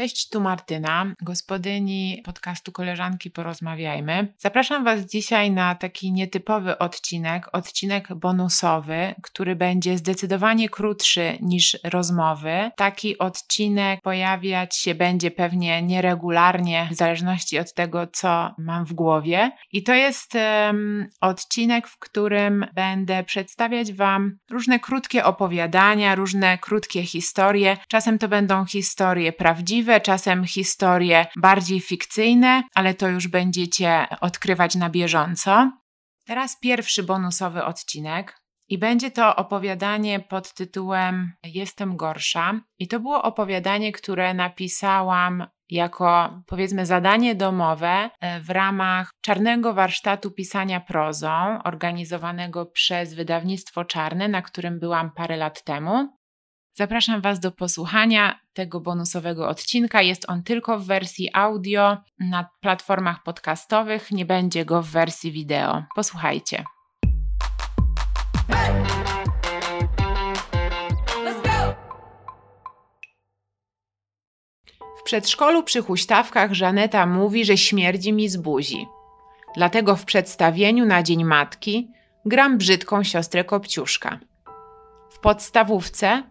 Cześć, tu Martyna, gospodyni podcastu Koleżanki Porozmawiajmy. Zapraszam Was dzisiaj na taki nietypowy odcinek, odcinek bonusowy, który będzie zdecydowanie krótszy niż rozmowy. Taki odcinek pojawiać się będzie pewnie nieregularnie, w zależności od tego, co mam w głowie. I to jest um, odcinek, w którym będę przedstawiać Wam różne krótkie opowiadania, różne krótkie historie. Czasem to będą historie prawdziwe, prawdziwe, czasem historie bardziej fikcyjne, ale to już będziecie odkrywać na bieżąco. Teraz pierwszy bonusowy odcinek. I będzie to opowiadanie pod tytułem Jestem gorsza. I to było opowiadanie, które napisałam jako powiedzmy zadanie domowe e, w ramach czarnego warsztatu pisania prozą, organizowanego przez wydawnictwo Czarne, na którym byłam parę lat temu. Zapraszam Was do posłuchania tego bonusowego odcinka. Jest on tylko w wersji audio na platformach podcastowych, nie będzie go w wersji wideo. Posłuchajcie. W przedszkolu przy huśtawkach Żaneta mówi, że śmierdzi mi z buzi. Dlatego w przedstawieniu na Dzień Matki gram brzydką siostrę Kopciuszka. W podstawówce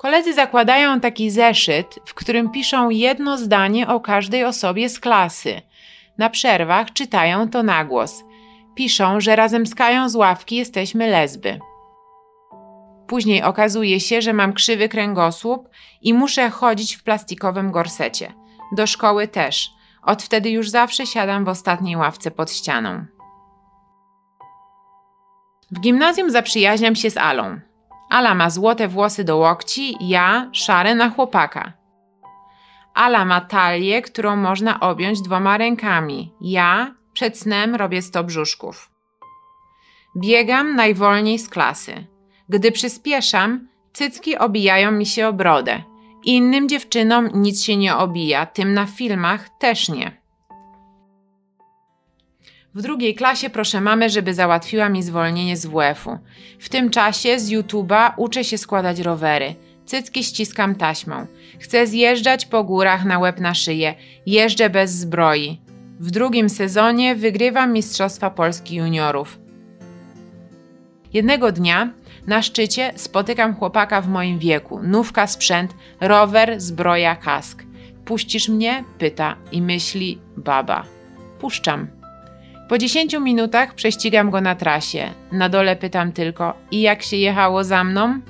Koledzy zakładają taki zeszyt, w którym piszą jedno zdanie o każdej osobie z klasy. Na przerwach czytają to na głos. Piszą, że razem z Kają z ławki jesteśmy lesby. Później okazuje się, że mam krzywy kręgosłup i muszę chodzić w plastikowym gorsecie. Do szkoły też. Od wtedy już zawsze siadam w ostatniej ławce pod ścianą. W gimnazjum zaprzyjaźniam się z Alą. Ala ma złote włosy do łokci, ja szare na chłopaka. Ala ma talię, którą można objąć dwoma rękami. Ja przed snem robię sto brzuszków. Biegam najwolniej z klasy. Gdy przyspieszam, cycki obijają mi się o brodę. Innym dziewczynom nic się nie obija, tym na filmach też nie. W drugiej klasie proszę mamę, żeby załatwiła mi zwolnienie z WF-u. W tym czasie z YouTube'a uczę się składać rowery. Cycki ściskam taśmą. Chcę zjeżdżać po górach na łeb na szyję. Jeżdżę bez zbroi. W drugim sezonie wygrywam Mistrzostwa Polski Juniorów. Jednego dnia na szczycie spotykam chłopaka w moim wieku. Nówka, sprzęt, rower, zbroja, kask. Puścisz mnie? Pyta i myśli baba. Puszczam. Po 10 minutach prześcigam go na trasie. Na dole pytam tylko: I jak się jechało za mną?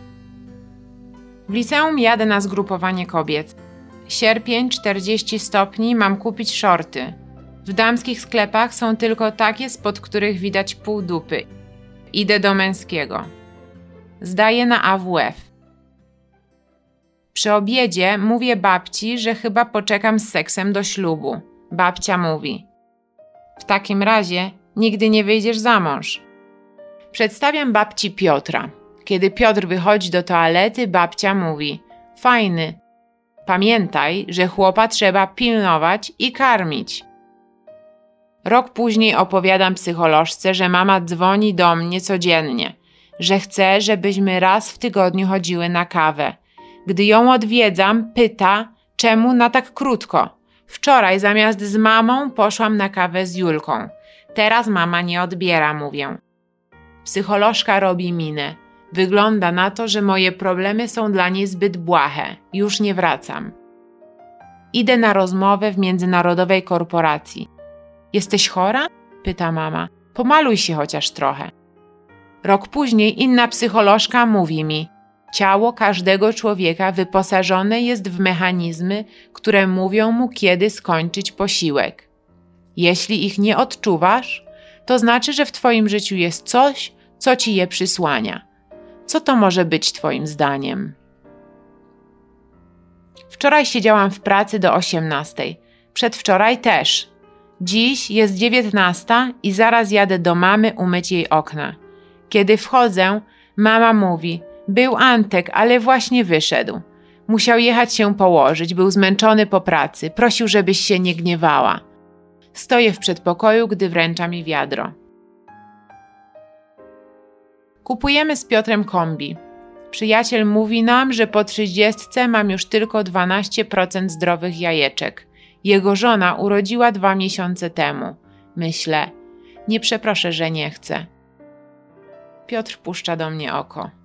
W liceum jadę na zgrupowanie kobiet. Sierpień 40 stopni, mam kupić shorty. W damskich sklepach są tylko takie, spod których widać pół dupy. Idę do męskiego. Zdaję na AWF. Przy obiedzie mówię babci, że chyba poczekam z seksem do ślubu. Babcia mówi: w takim razie nigdy nie wyjdziesz za mąż. Przedstawiam babci Piotra. Kiedy Piotr wychodzi do toalety, babcia mówi: Fajny. Pamiętaj, że chłopa trzeba pilnować i karmić. Rok później opowiadam psycholożce, że mama dzwoni do mnie codziennie, że chce, żebyśmy raz w tygodniu chodziły na kawę. Gdy ją odwiedzam, pyta, czemu na tak krótko. Wczoraj zamiast z mamą poszłam na kawę z Julką. Teraz mama nie odbiera, mówię. Psycholożka robi minę. Wygląda na to, że moje problemy są dla niej zbyt błahe. Już nie wracam. Idę na rozmowę w międzynarodowej korporacji. Jesteś chora? pyta mama. Pomaluj się chociaż trochę. Rok później inna psycholożka mówi mi: Ciało każdego człowieka wyposażone jest w mechanizmy, które mówią mu, kiedy skończyć posiłek. Jeśli ich nie odczuwasz, to znaczy, że w Twoim życiu jest coś, co ci je przysłania. Co to może być Twoim zdaniem? Wczoraj siedziałam w pracy do 18. Przedwczoraj też. Dziś jest 19 i zaraz jadę do mamy umyć jej okna. Kiedy wchodzę, mama mówi: był Antek, ale właśnie wyszedł. Musiał jechać się położyć, był zmęczony po pracy, prosił, żebyś się nie gniewała. Stoję w przedpokoju, gdy wręcza mi wiadro. Kupujemy z Piotrem kombi. Przyjaciel mówi nam, że po trzydziestce mam już tylko 12% zdrowych jajeczek. Jego żona urodziła dwa miesiące temu. Myślę, nie przeproszę, że nie chcę. Piotr puszcza do mnie oko.